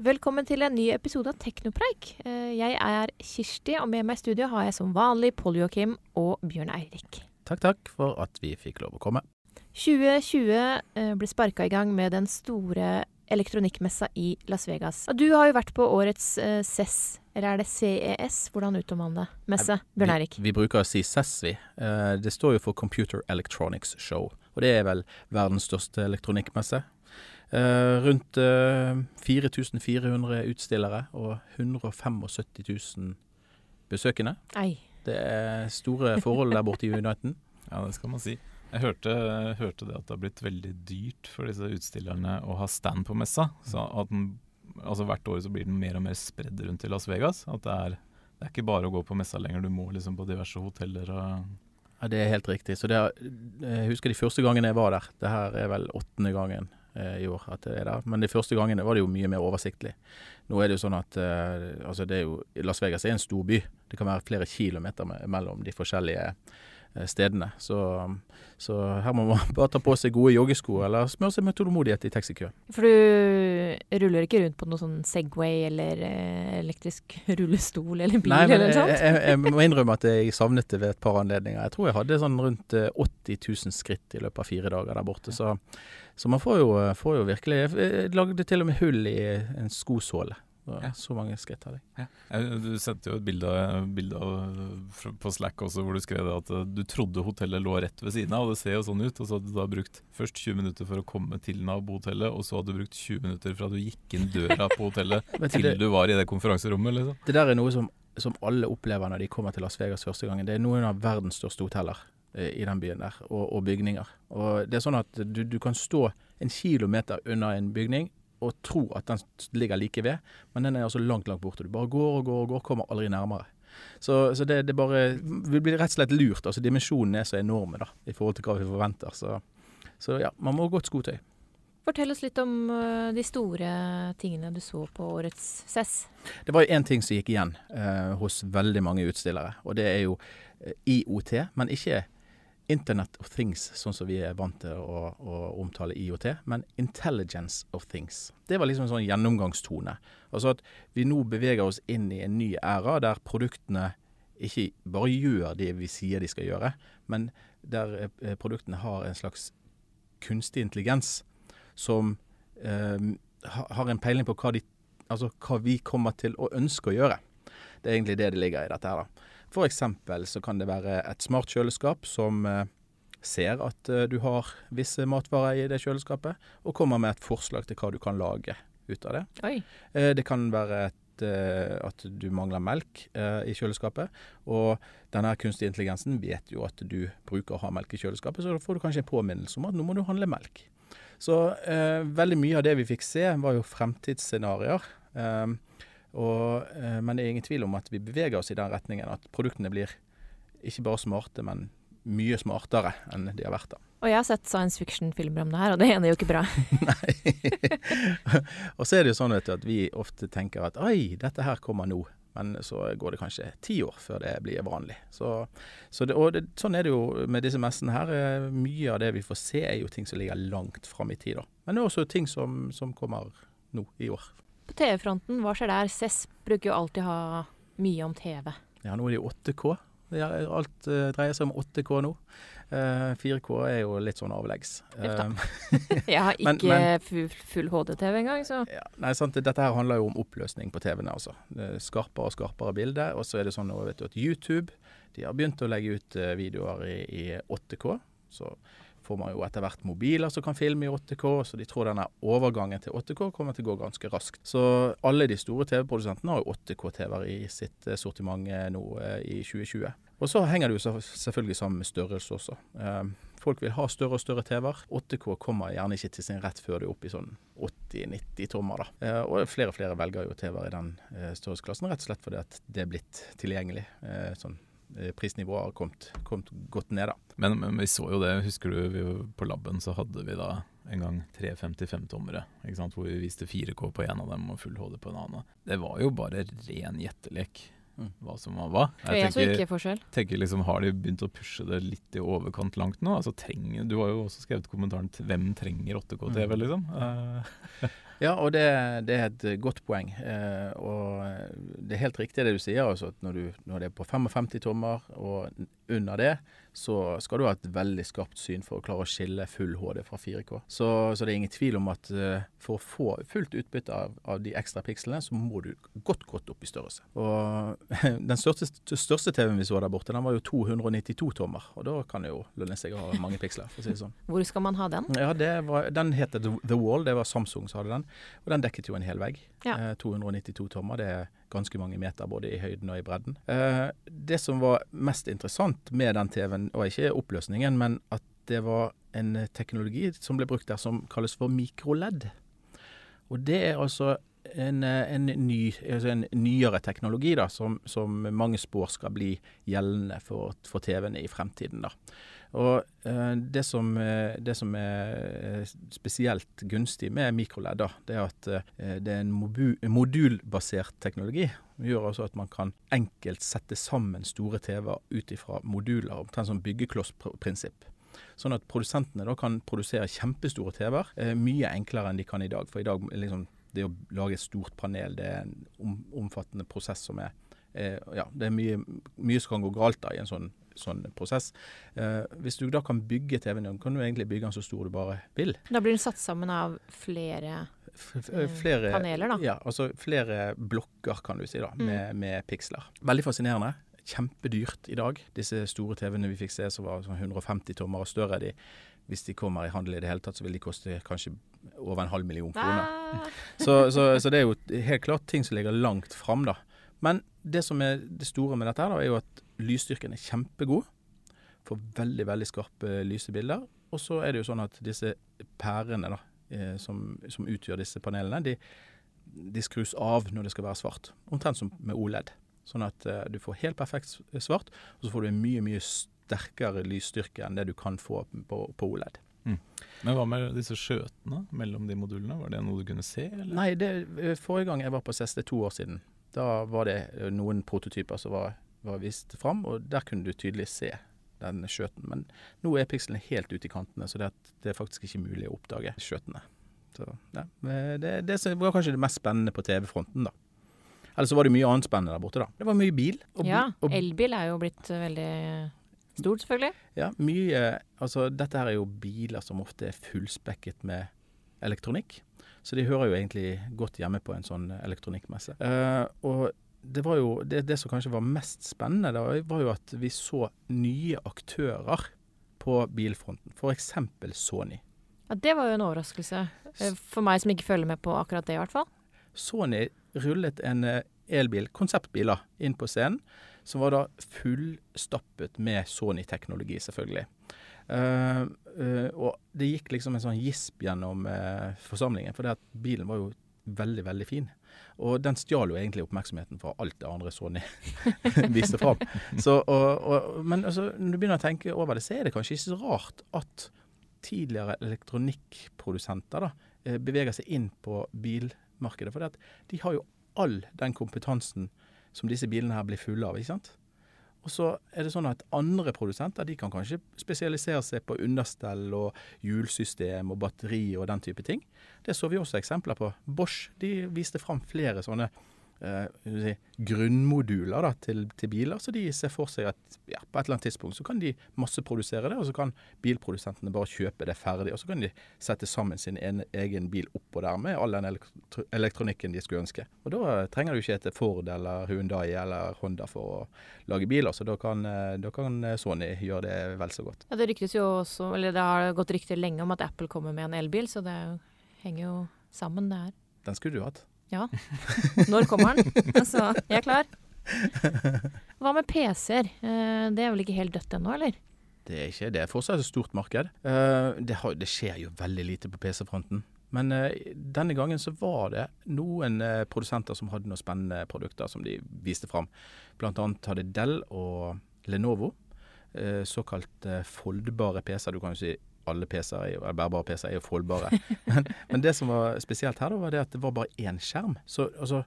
Velkommen til en ny episode av Teknopreik. Eh, Jeg er Kirsti, og med meg i studio har jeg som vanlig Pål Joakim og Bjørn Eirik. Takk, takk for at vi fikk lov å komme. 2020 eh, ble sparka i gang med den store elektronikkmessa i Las Vegas. Du har jo vært på årets eh, CES, eller er det CES? Hvordan uttaler man det? Messe? Bjørn Eirik. Vi, vi bruker å si CES, vi. Det står jo for Computer Electronics Show. Og det er vel verdens største elektronikkmesse. Eh, rundt eh, 4400 utstillere og 175 000 besøkende. Ei. Det er store forhold der borte i Uniten. Ja, det skal man si. Jeg hørte, hørte det at det har blitt veldig dyrt for disse utstillerne å ha stand på messa. Så at den, altså Hvert år så blir den mer og mer spredd rundt i Las Vegas. At det er, det er ikke bare å gå på messa lenger, du må liksom på diverse hoteller og Ja, Det er helt riktig. Så det er, jeg husker de første gangene jeg var der. Det her er vel åttende gangen eh, i år at det er der. Men de første gangene var det jo mye mer oversiktlig. Nå er det jo sånn at eh, altså det er jo, Las Vegas er en stor by. Det kan være flere kilometer mellom de forskjellige eh, stedene. Så, så her må man bare ta på seg gode joggesko eller smøre seg med tålmodighet i taxikøen. For du ruller ikke rundt på noe sånn Segway eller eh, elektrisk rullestol eller bil Nei, men eller noe sånt? jeg, jeg må innrømme at jeg savnet det ved et par anledninger. Jeg tror jeg hadde sånn rundt eh, 80 000 skritt i løpet av fire dager der borte. Så, så man får jo, får jo virkelig Jeg lagde til og med hull i en skosåle. Ja. så mange skritt hadde jeg. Ja. Du sendte jo et bilde, bilde av, på Slack også hvor du skrev at eh, du trodde hotellet lå rett ved siden av, og det ser jo sånn ut. Og så hadde du da brukt først 20 minutter for å komme til nabohotellet, og så hadde du brukt 20 minutter fra du gikk inn døra på hotellet til du var i det konferanserommet, liksom. det der er noe som, som alle opplever når de kommer til Las Vegas første gangen. Det er noen av verdens største hoteller eh, i den byen der, og, og bygninger. Og det er sånn at du, du kan stå en kilometer unna en bygning og tro at den ligger like ved, men den er altså langt, langt borte. Du bare går og går og går, kommer aldri nærmere. Så, så det, det bare Vi blir rett og slett lurt. altså Dimensjonene er så enorme da, i forhold til hva vi forventer. Så, så ja, man må ha godt skotøy. Fortell oss litt om eh, de store tingene du så på årets CES. Det var jo én ting som gikk igjen eh, hos veldig mange utstillere, og det er jo eh, IOT, men ikke Internet of Things, sånn som vi er vant til å, å omtale IOT, men Intelligence of Things. Det var liksom en sånn gjennomgangstone. Altså at vi nå beveger oss inn i en ny æra der produktene ikke bare gjør det vi sier de skal gjøre, men der eh, produktene har en slags kunstig intelligens som eh, har en peiling på hva, de, altså hva vi kommer til å ønske å gjøre. Det er egentlig det det ligger i dette her. da. Eksempel så kan det være et smart kjøleskap som eh, ser at eh, du har visse matvarer i det kjøleskapet, og kommer med et forslag til hva du kan lage ut av det. Oi. Eh, Det kan være et, at du mangler melk i kjøleskapet. Og denne kunstige intelligensen vet jo at du bruker å ha melk i kjøleskapet, så da får du kanskje en påminnelse om at nå må du handle melk. Så eh, veldig mye av det vi fikk se, var jo fremtidsscenarioer. Eh, og, eh, men det er ingen tvil om at vi beveger oss i den retningen at produktene blir ikke bare smarte, men mye smartere enn de har vært. da. Og jeg har sett science fiction-filmer om det her, og det ender jo ikke bra. Nei. og så er det jo sånn du, at vi ofte tenker at oi, dette her kommer nå. Men så går det kanskje ti år før det blir vanlig. Så, så det, og det, sånn er det jo med disse messene her. Eh, Mye av det vi får se er jo ting som ligger langt fram i tid. da. Men det er også ting som, som kommer nå i år. På TV-fronten, hva skjer der? Cess bruker jo alltid ha mye om TV. Ja, nå er det jo 8K. Er- Alt eh, dreier seg om 8K nå. Eh, 4K er jo litt sånn avleggs. Eh, Jeg har ikke men- full, full HD-TV engang, så Ja, nei, sant, Dette her handler jo om oppløsning på TV-ene. altså. Er Skarpere og skarpere bilder. Og så er det sånn nå, vet du, at YouTube de har begynt å legge ut eh, videoer i, i 8K. Så får man jo etter hvert mobiler som kan filme i 8K, så de tror denne overgangen til 8K kommer til å gå ganske raskt. Så alle de store TV-produsentene har jo 8K-TV-er i sitt eh, sortiment eh, nå eh, i 2020. Og så henger det jo selvfølgelig sammen med størrelse også. Folk vil ha større og større TV-er. 8K kommer gjerne ikke til sin rett før det er oppe i sånn 80-90 tommer. da. Og flere og flere velger jo TV-er i den størrelsesklassen, rett og slett fordi at det er blitt tilgjengelig. Sånn, prisnivået har kommet, kommet godt ned, da. Men, men vi så jo det, husker du vi på laben så hadde vi da en gang 355-tommere, hvor vi viste 4K på en av dem og full HD på en annen. Det var jo bare ren gjettelek Mm. hva som var hva. Jeg tenker, tenker liksom, Har de begynt å pushe det litt i overkant langt nå? Altså trenger, Du har jo også skrevet kommentaren til 'Hvem trenger 8K-TV?' Mm. liksom. Eh, Ja, og det, det er et godt poeng. Eh, og det er helt riktig det du sier. Altså, at når, du, når det er på 55 tommer og under det, så skal du ha et veldig skarpt syn for å klare å skille full HD fra 4K. Så, så det er ingen tvil om at eh, for å få fullt utbytte av, av, de ekstra pikslene, så må du godt godt opp i størrelse. Og Den største, største TV-en vi så der borte, den var jo 292 tommer. Og da kan det jo lønne seg å ha mange piksler, for å si det sånn. Hvor skal man ha den? Ja, var, Den heter The Wall. Det var Samsung som hadde den. Og den dekket jo en hel vegg. Ja. Uh, 292 tommer. det er ganske mange meter både i høyden og i bredden. Eh, det som var mest interessant med den TV-en, var ikke oppløsningen, men at det var en teknologi som ble brukt der som kalles for mikroledd. Og det er altså en, en, ny, altså en nyere teknologi da, som, som, mange spår skal bli gjeldende for, for TV-ene i fremtiden. da. Og eh, det, som, eh, det, som, er eh, spesielt gunstig med mikroledd, det er at eh, det er en modulbasert teknologi. Det gjør altså at man kan enkelt sette sammen store TV-er ut ifra moduler, omtrent som byggekloss-prinsipp. Sånn at produsentene da kan produsere kjempestore TV-er eh, mye enklere enn de kan i dag. For i dag liksom, det å lage et stort panel, det er en om, omfattende prosess som er Ja, det er mye, mye som kan gå galt da i en sånn sånn prosess. Eh, hvis du da kan bygge TV-en, kan du egentlig bygge den så stor du bare vil. Da blir den satt sammen av flere, eh, flere paneler, da? Ja, altså flere blokker, kan du si, da, mm. med, med piksler. Veldig fascinerende. Kjempedyrt i dag. Disse store TV-ene vi fikk se som var sånn 150 tommer og større, de, hvis de kommer i handel i det hele tatt, så vil de koste kanskje over en halv million kroner. Ah. Så, så, så, det er jo helt klart ting som ligger langt fram, da. Men det som er det store med dette, her da, er jo at lysstyrken er kjempegod. Får veldig, veldig skarpe lyse bilder. Og så er det jo sånn at disse pærene da, eh, som, som, utgjør disse panelene, de, de, skrus av når det skal være svart. Omtrent som med OLED. Sånn at uh, du får helt perfekt svart, og så får du en mye, mye sterkere lysstyrke enn det du kan få på, på OLED. Mm. Men hva med disse skjøtene mellom de modulene? Var det noe du kunne se? Eller? Nei, det, eh, forrige gang jeg var på CES, det er to år siden, da var det noen prototyper som var var vist fram, og der kunne du tydelig se den skjøten. Men nå er pikselen helt ute i kantene, så det er, det faktisk ikke mulig å oppdage skjøtene. Så ja, det, det var kanskje det mest spennende på TV-fronten, da. Eller så var det mye annet spennende der borte, da. Det var mye bil. Og, ja, elbil er jo blitt veldig stort, selvfølgelig. Ja, mye Altså, dette her er jo biler som ofte er fullspekket med elektronikk. Så de hører jo egentlig godt hjemme på en sånn elektronikkmesse. Uh, og det, var jo, det, det, som kanskje var mest spennende, da, var jo at vi så nye aktører på bilfronten. F.eks. Sony. Ja, Det var jo en overraskelse. Eh, for meg som ikke følger med på akkurat det, i hvert fall. Sony rullet en eh, elbil, konseptbiler, inn på scenen. Som var da fullstappet med Sony-teknologi, selvfølgelig. Uh, uh, og det gikk liksom en sånn gisp gjennom uh, forsamlingen, for bilen var jo veldig, veldig fin. Og den stjal jo egentlig oppmerksomheten fra alt det andre Sony viste fram. Så, og, og, men altså, når du begynner å tenke over det, så er det kanskje ikke så rart at tidligere elektronikkprodusenter da, beveger seg inn på bilmarkedet. For de har jo all den kompetansen som disse bilene her blir fulle av. ikke sant? Og så er det sånn at andre produsenter de kan kanskje spesialisere seg på understell og hjulsystem og batteri og den type ting. Det så vi også eksempler på. Bosch de viste fram flere sånne eh, grunnmoduler da, til, til, biler. Så de ser for seg at ja, på et eller annet tidspunkt så kan de masseprodusere det, og så kan bilprodusentene bare kjøpe det ferdig. Og så kan de sette sammen sin en, egen bil oppå der med all den elektro elektronikken de skulle ønske. Og da trenger du ikke et Ford eller Hyundai eller Honda for å lage biler, så da kan, eh, da kan Sony gjøre det vel så godt. Ja, Det ryktes jo også, eller det har gått rykter lenge om at Apple kommer med en elbil, så det henger jo sammen, det her. Den skulle du hatt. Ja. Når kommer den? Altså, jeg er klar. Hva med PC-er? Eh, det er vel ikke helt dødt ennå, eller? Det er ikke det. er fortsatt et stort marked. Eh, det, har, det skjer jo veldig lite på PC-fronten. Men uh, denne gangen så var det noen produsenter som hadde noen spennende produkter som de viste fram. Blant annet hadde Dell og Lenovo såkalt foldbare PC-er. Du kan jo si alle PC-er, eller bærbare PC-er, er jo foldbare. men, men, det som var spesielt her, da, var det at det var bare én skjerm. Så altså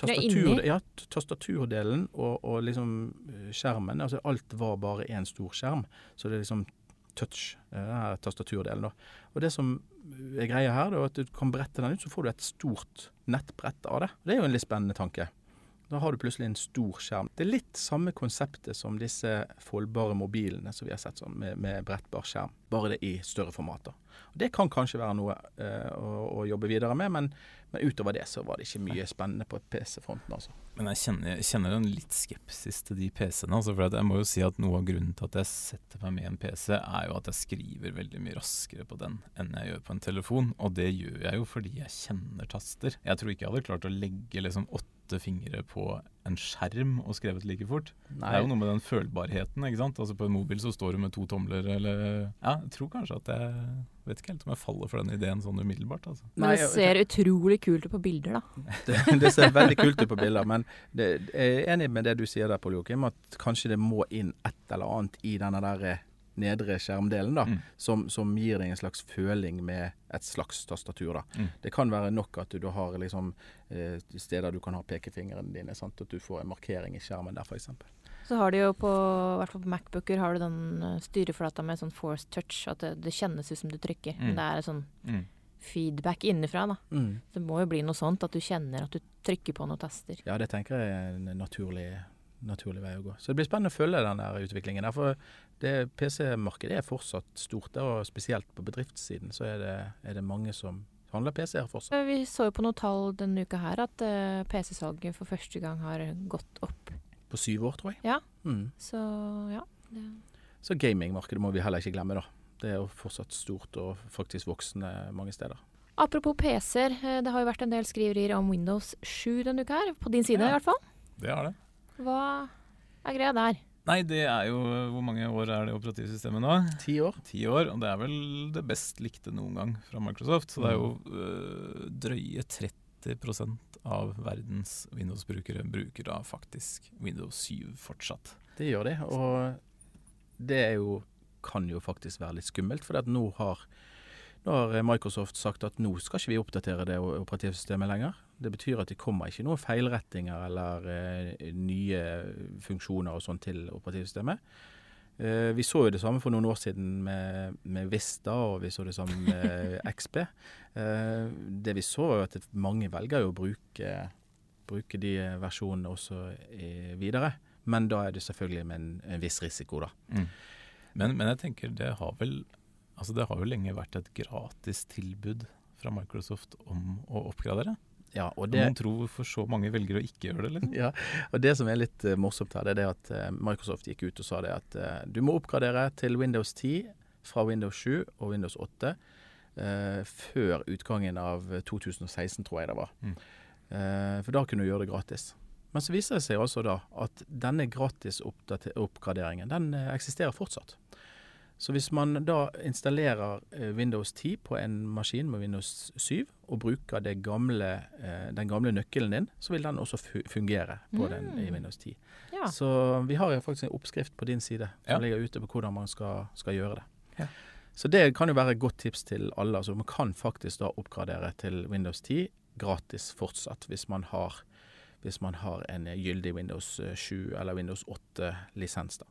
tastatur, ja, tastaturdelen og, og, liksom eh, skjermen altså Alt var bare én stor skjerm. Så det er liksom touch, denne den her tastaturdelen. da. Og det som er greia her, da, er at du kan brette den ut, så får du et stort nettbrett av det. Det er jo en litt spennende tanke. Da har du plutselig en stor skjerm. Det er litt samme konseptet som disse foldbare mobilene som vi har sett sånn, med, med brettbar skjerm, bare det i større formater. Det kan kanskje være noe eh, å, å jobbe videre med, men, men utover det så var det ikke mye spennende på PC-fronten, altså. Men jeg kjenner, jeg kjenner en litt skepsis til de PC-ene. Altså for jeg må jo si at Noe av grunnen til at jeg setter meg med en PC, er jo at jeg skriver veldig mye raskere på den enn jeg gjør på en telefon. Og det gjør jeg jo fordi jeg kjenner taster. Jeg tror ikke jeg hadde klart å legge liksom åtte fingre på en skjerm og skrevet like fort. Det er jo noe med den følbarheten. ikke sant? Altså På en mobil så står du med to tomler eller Ja, jeg tror kanskje at jeg Vet ikke helt om jeg faller for den ideen sånn umiddelbart. altså. Men det ser utrolig kult ut på bilder, da. Det, det ser veldig kult ut på bilder, men det, jeg er enig med det du sier der, Pål Joakim, at kanskje det må inn et eller annet i denne der eh, nedre skjermdelen, da, Mm. som, som gir deg en slags føling med et slags tastatur. da. Mm. Det kan være nok at du, da har liksom eh, steder du kan ha pekefingrene dine, sant? at du får en markering i skjermen der, f.eks. Så har du jo på, i hvert fall på Macbooker har du den eh, styreflata med sånn force touch, at det, det kjennes ut som du trykker. Mm. Men det er sånn Mm. feedback innenfra, da. Mm. Det må jo bli noe sånt, at du kjenner at du trykker på noen taster. Ja, det tenker jeg er en naturlig, naturlig vei å gå. Så det blir spennende å følge den der utviklingen. der, For det PC-markedet er fortsatt stort, der, og spesielt på bedriftssiden så er det, er det mange som handler PC-er fortsatt. Vi så jo på noen tall denne uka her at eh, PC-salget for første gang har gått opp. På syv år, tror jeg. Ja. Mm. Så ja. Det. Så gamingmarkedet må vi heller ikke glemme, da. Det er jo fortsatt stort og faktisk voksende mange steder. Apropos PC-er, eh, det har jo vært en del skriverier om Windows 7 denne uka her. På din side Ja. i hvert fall. Det har det. Hva er greia der? Nei, det er jo Hvor mange år er det operativsystemet nå? Ti år? Ti år. Og det er vel det best likte noen gang fra Microsoft. Så det er jo øh, drøye 30% av verdens Windows-brukere bruker da faktisk Windows 7 fortsatt. Det gjør det. Og det er jo, kan jo faktisk være litt skummelt, for nå har, nå har Microsoft sagt at nå skal ikke vi oppdatere det operativsystemet lenger. Det betyr at det kommer ikke noen feilrettinger eller eh, nye funksjoner og sånn til operativsystemet. Eh, vi så jo det samme for noen år siden med, med Vista, og vi så det samme med XP. Eh, det vi så, var jo at mange velger å bruke, bruke de versjonene også i, videre. Men da er det selvfølgelig med en, en viss risiko, da. Men, men jeg tenker det har vel Altså det har jo lenge vært et gratis tilbud fra Microsoft om å oppgradere. Ja, og Det... Man tror hvorfor så mange velger å ikke gjøre det. liksom. ja, og det som er litt uh, morsomt her, det er det at uh, Microsoft gikk ut og sa det at uh, du må oppgradere til Windows 10 fra Windows 7 og Windows 8 eh, før utgangen av 2016, tror jeg det var. Mm. For da kunne du gjøre det gratis. Men så viser det seg altså da at denne gratis oppgraderingen, den eksisterer fortsatt. Så hvis man da installerer eh, Windows 10 på en maskin med Windows 7, og bruker det gamle, eh, den gamle nøkkelen din, så vil den også fungere på den i Mm. Windows 10. Ja. Så vi har jo faktisk en oppskrift på din side som Ja. ligger ute på hvordan man skal, skal gjøre det. Ja. Så det kan jo være et godt tips til alle. Altså man kan faktisk da oppgradere til Windows 10 gratis fortsatt, hvis man har, hvis man har en gyldig Windows 7 eller Windows 8-lisens. da.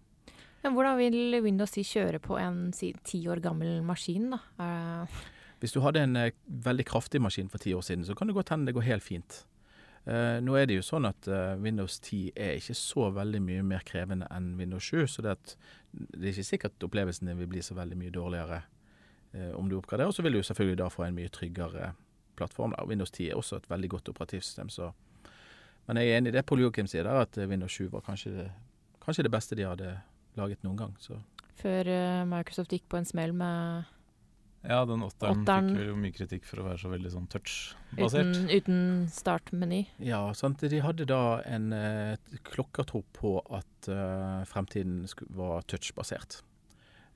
Men hvordan vil Windows 10 kjøre på en ti år gammel maskin, da? Eh, Hvis du hadde en eh, veldig kraftig maskin for ti år siden, så kan det godt hende det går helt fint. Eh, nå er det jo sånn at Windows 10 er ikke så veldig mye mer krevende enn Windows 7, så det, at, det er ikke sikkert opplevelsen din vil bli så veldig mye dårligere om du oppgraderer. Og så vil du selvfølgelig da få en mye tryggere plattform. Da. Windows 10 er også et veldig godt operativsystem, så Men jeg er enig i det Pål Joakim sier der, at Windows 7 var kanskje det, kanskje det beste de hadde laget noen gang. Så før uh, Microsoft gikk på en smell med Ja, den åtteren, Åtteren. fikk vel jo mye kritikk for å være så veldig sånn touch-basert. uten, uten startmeny. Ja, sant. De hadde da en uh, klokkertro på at uh, fremtiden var touchbasert.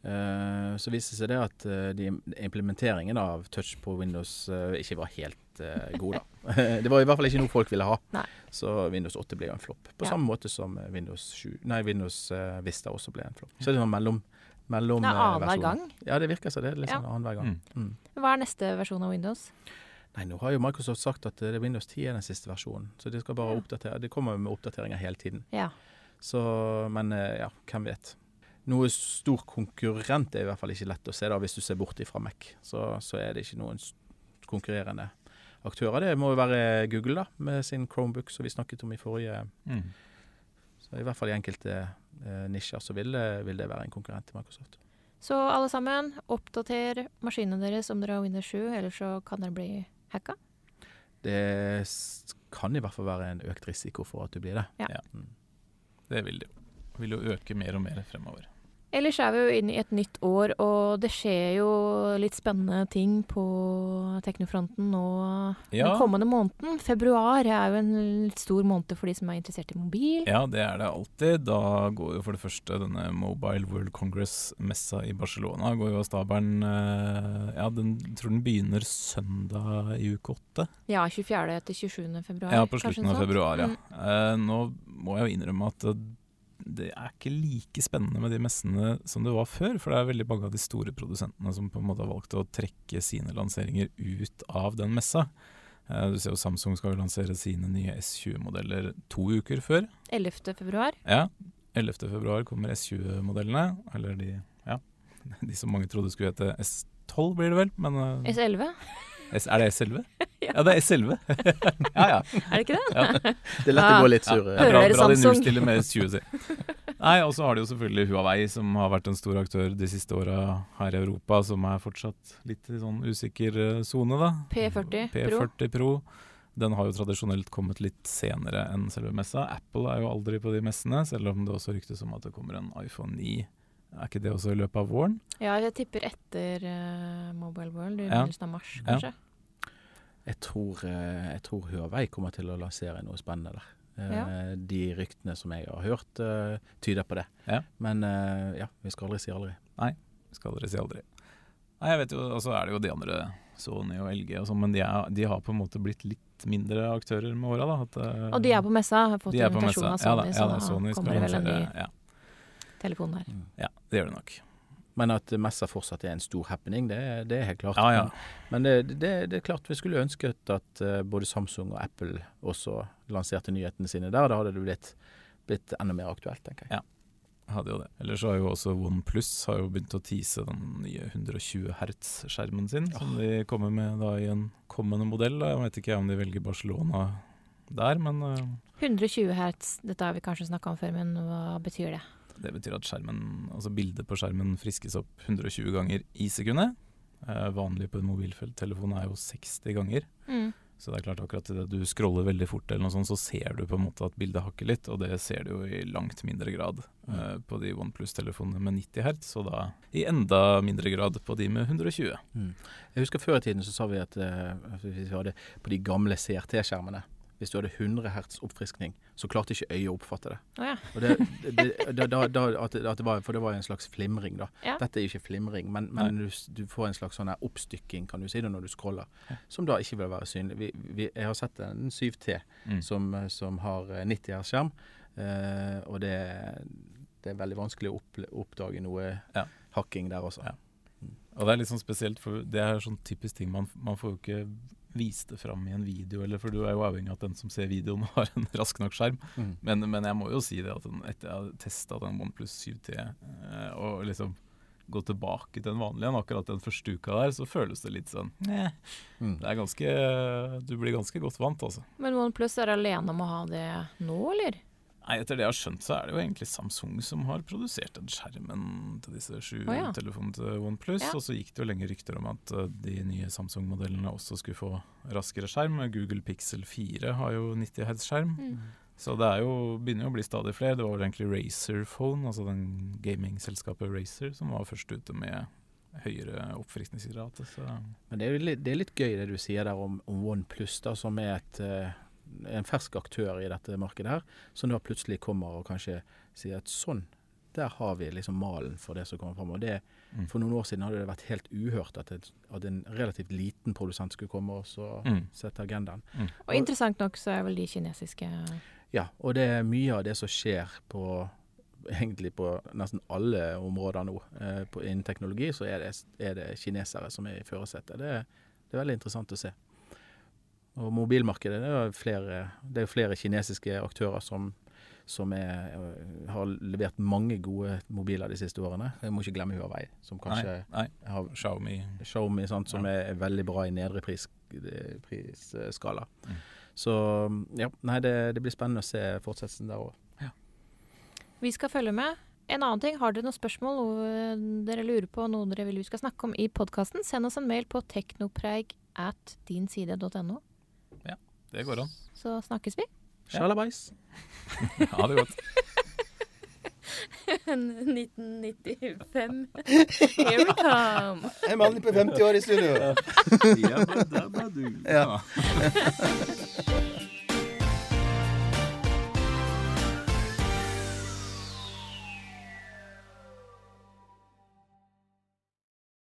Uh, så viste det seg det at eh, de, implementeringen av touch på Windows eh, ikke var helt eh, god, da. det var i hvert fall ikke noe folk ville ha. Nei. Så Windows 8 ble jo en flopp. På Ja. samme måte som eh, Windows 7, nei, Windows eh, Vista også ble en flopp. Så det er sånn mellom, mellom Det er eh, annenhver gang. Ja, det virker så. Det er litt Ja. sånn annenhver gang. Mm. Mm. Hva er neste versjon av Windows? Nei, nå har jo Microsoft sagt at det er Windows 10 er den siste versjonen. Så de skal bare Ja. oppdatere. De kommer med oppdateringer hele tiden. Ja. Så, men ja, hvem vet. noe stor konkurrent er i hvert fall ikke lett å se, da, hvis du ser bort ifra Mac. Så, så er det ikke noen konkurrerende aktører. Det må jo være Google, da, med sin Chromebook som vi snakket om i forrige. Mm. Så i hvert fall i enkelte eh, nisjer så vil det, vil det være en konkurrent til Microsoft. Så alle sammen, oppdater maskinene deres om dere har Windows 7, ellers så kan dere bli hacka. Det kan i hvert fall være en økt risiko for at du blir det. Ja. ja. Det vil det jo. Vil jo øke mer og mer fremover. Ellers er vi jo inne i et nytt år, og det skjer jo litt spennende ting på teknofronten nå Ja. den kommende måneden. Februar er jo en stor måned for de som er interessert i mobil. Ja, det er det alltid. Da går jo for det første denne Mobile World Congress-messa i Barcelona går jo av stabelen eh, Ja, den tror den begynner søndag i uke åtte. Ja, 24. til 27. februar. Ja, på slutten av februar, ja. Mm. Eh, nå må jeg jo innrømme at det er ikke like spennende med de messene som det var før. For det er veldig mange av de store produsentene som på en måte har valgt å trekke sine lanseringer ut av den messa. Eh, du ser jo Samsung skal jo lansere sine nye S20-modeller to uker før. 11. februar. Ja, 11. februar kommer S20-modellene. Eller de, ja, de som mange trodde skulle hete S12 blir det vel, men eh, S11, S, Er det S11? Ja. ja, det er S11. ja, ja. er det ikke det? Det er lett å gå litt Ja, sur. Ja. eh. bra, bra de nullstiller med S20. Nei, og så har de jo selvfølgelig Huawei, som har vært en stor aktør de siste åra her i Europa, som er fortsatt litt i sånn usikker eh, sone, da. P40 Pro. P40 Pro. Den har jo tradisjonelt kommet litt senere enn selve messa. Apple er jo aldri på de messene, selv om det også ryktes om at det kommer en iPhone 9. Er ikke det også i løpet av våren? Ja, jeg tipper etter uh, Mobile World i Ja. begynnelsen av mars, Ja. Jeg tror, eh, jeg tror Huawei kommer til å lansere noe spennende der. Eh, Ja. De ryktene som jeg har hørt, eh, tyder på det. Ja. Men eh, ja, vi skal aldri si aldri. Nei, vi Skal aldri si aldri. Nei, jeg vet jo, Og så er det jo de andre, Sony og LG og sånn, men de, er, de har på en måte blitt litt mindre aktører med åra, da. Og de er på messa, har fått de er invitasjon av Sony, ja, da, ja, da, så Sony da skal kommer det vel en ny telefon der. ja, det gjør det nok. Men at messa fortsatt er en stor happening, det, det er helt klart. Ja, ja. Men, men det, det, det er klart vi skulle ønsket at eh, både Samsung og Apple også lanserte nyhetene sine der. Da hadde det blitt, blitt enda mer aktuelt, tenker jeg. Ja. Hadde jo det. Ellers så har jo også OnePlus har jo begynt å tease den nye 120 Hz-skjermen sin, som de kommer med da i en kommende modell. Da. Jeg vet ikke om de velger Barcelona der, men eh, 120 Hz, dette har vi kanskje snakka om før, men hva betyr det? Det betyr at skjermen, altså bildet på skjermen friskes opp 120 ganger i sekundet. Eh, vanlig på en mobiltelefon er jo 60 ganger. Mm. Så det er klart akkurat idet du scroller veldig fort, eller noe sånt, så ser du på en måte at bildet hakker litt, og det ser du jo i langt mindre grad eh, på de OnePlus-telefonene med 90 Hz, og da i enda mindre grad på de med 120. Mm. Jeg husker Før i tiden så sa vi at eh, hvis vi hadde på de gamle CRT-skjermene Hvis du hadde 100 hertz oppfriskning, så klarte ikke øyet å oppfatte det. Ja. Og det, det, da, da, da, at at var, for det var en slags flimring, da. Ja. Dette er jo ikke flimring, men, men du, du får en slags sånn her oppstykking, kan du si det, når du scroller, som da ikke vil være synlig. Vi, vi, jeg har sett en 7T Mm. som, som har eh, 90 hertz skjerm, eh, og det, det er veldig vanskelig å oppdage noe Ja. hakking der også. Ja. Og det er litt sånn spesielt, for det er sånn typisk ting man, man får jo ikke vist det fram i en video, eller for du er jo avhengig av at den som ser videoen har en rask nok skjerm. Mm. Men, men jeg må jo si det at den, etter jeg har testa den OnePlus 7T eh, og liksom gå tilbake til den vanlige igjen, akkurat den første uka der, så føles det litt sånn eh, Mm. Det er ganske Du blir ganske godt vant, altså. Men OnePlus er alene om å ha det nå, eller? Nei, Etter det jeg har skjønt, så er det jo egentlig Samsung som har produsert den skjermen til disse sju oh, ja. telefonene til OnePlus. Ja. Og så gikk det jo lenge rykter om at eh, de nye Samsung-modellene også skulle få raskere skjerm. Google Pixel 4 har jo 90 Hz-skjerm. Mm. Så det er jo, begynner jo å bli stadig flere. Det var vel egentlig Razer Phone, altså den gamingselskapet Razer, som var først ute med høyere oppfriskningsgrad. Men det er litt, det er litt gøy det du sier der om, om OnePlus, da, som er et, eh, en fersk aktør i dette markedet her, som da plutselig kommer og kanskje sier at sånn, der har vi liksom malen for det som kommer fram. Og det, Mm. For noen år siden hadde det vært helt uhørt at, et, at en relativt liten produsent skulle komme og så Mm. sette agendaen. Og interessant nok så er vel de kinesiske Ja, og det er mye av det som skjer på egentlig på nesten alle områder nå. Eh, på, innen teknologi så er det, er det kinesere som er i førersetet. Det, er- det er veldig interessant å se. Og mobilmarkedet det er jo flere, det er flere kinesiske aktører som, som er, øh, har levert mange gode mobiler de siste årene. Jeg må ikke glemme Huawei, som kanskje Nei, nei. har Xiaomi Xiaomi, sant, som Ja. er veldig bra i nedre pris- eh, prisskala. Mm. Så ja, nei, det, det blir spennende å se fortsettelsen der òg. Vi skal følge med. En annen ting, Har dere noen spørsmål noe dere lurer på, noe dere vil vi skal snakke om i podkasten, send oss en mail på teknopreig at dinside.no, Det går an. så snakkes vi. Sjalabais! Ha det godt. 1995. Here we come. En mann på 50 år i studio. Ja, da, da, da, du. Ja. Ja.